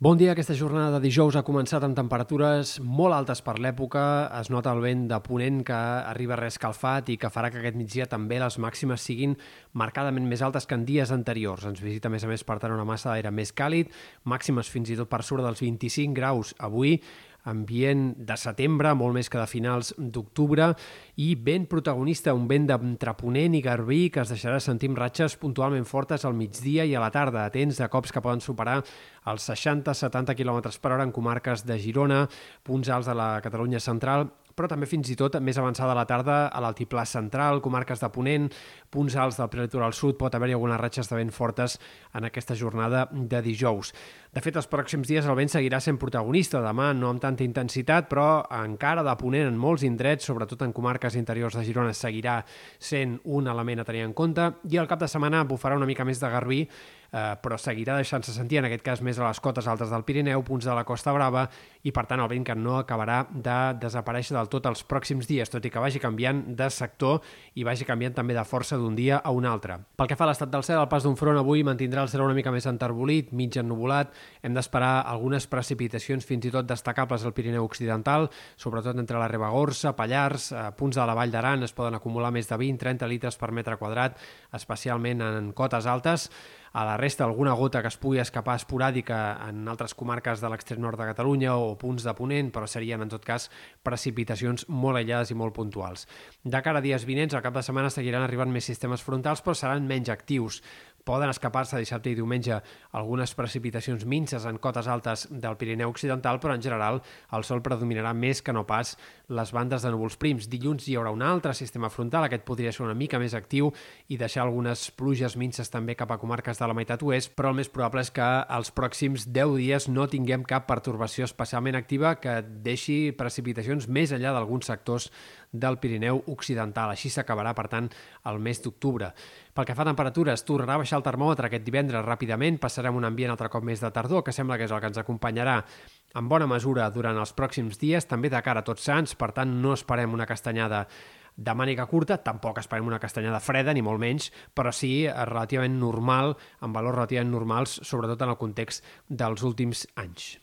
Bon dia. Aquesta jornada de dijous ha començat amb temperatures molt altes per l'època. Es nota el vent de ponent que arriba reescalfat i que farà que aquest migdia també les màximes siguin marcadament més altes que en dies anteriors. Ens visita, a més a més, per tant, una massa d'aire més càlid, màximes fins i tot per sobre dels 25 graus avui, ambient de setembre, molt més que de finals d'octubre, i vent protagonista, un vent d'entre Ponent i Garbí que es deixarà sentir amb ratxes puntualment fortes al migdia i a la tarda, atents de cops que poden superar els 60-70 km per hora en comarques de Girona, punts alts de la Catalunya central, però també fins i tot més avançada la tarda a l'altiplà central, comarques de Ponent, punts alts del prelitoral sud, pot haver-hi algunes ratxes de vent fortes en aquesta jornada de dijous. De fet, els pròxims dies el vent seguirà sent protagonista, demà no amb tanta intensitat, però encara de Ponent en molts indrets, sobretot en comarques interiors de Girona, seguirà sent un element a tenir en compte, i al cap de setmana bufarà una mica més de garbí, eh, però seguirà deixant-se sentir, en aquest cas més a les cotes altes del Pirineu, punts de la Costa Brava, i per tant el vent que no acabarà de desaparèixer del tot els pròxims dies, tot i que vagi canviant de sector i vagi canviant també de força d'un dia a un altre. Pel que fa a l'estat del cel, el pas d'un front avui mantindrà el cel una mica més enterbolit, mig ennubulat, hem d'esperar algunes precipitacions fins i tot destacables al Pirineu Occidental, sobretot entre la Ribagorça, Pallars, a punts de la Vall d'Aran es poden acumular més de 20-30 litres per metre quadrat, especialment en cotes altes, a la resta alguna gota que es pugui escapar esporàdica en altres comarques de l'extrem nord de Catalunya o punts de Ponent, però serien en tot cas precipitacions molt aïllades i molt puntuals. De cara a dies vinents, al cap de setmana seguiran arribant més sistemes frontals, però seran menys actius. Poden escapar-se dissabte i diumenge algunes precipitacions minces en cotes altes del Pirineu Occidental, però en general el sol predominarà més que no pas les bandes de núvols prims. Dilluns hi haurà un altre sistema frontal, aquest podria ser una mica més actiu i deixar algunes pluges minces també cap a comarques de la meitat oest, però el més probable és que els pròxims 10 dies no tinguem cap pertorbació especialment activa que deixi precipitacions més enllà d'alguns sectors del Pirineu Occidental. Així s'acabarà, per tant, el mes d'octubre. Pel que fa a temperatures, tornarà a baixar el termòmetre aquest divendres ràpidament, passarem un ambient altre cop més de tardor, que sembla que és el que ens acompanyarà en bona mesura durant els pròxims dies, també de cara a tots sants, per tant no esperem una castanyada de màniga curta, tampoc esperem una castanyada freda, ni molt menys, però sí relativament normal, amb valors relativament normals, sobretot en el context dels últims anys.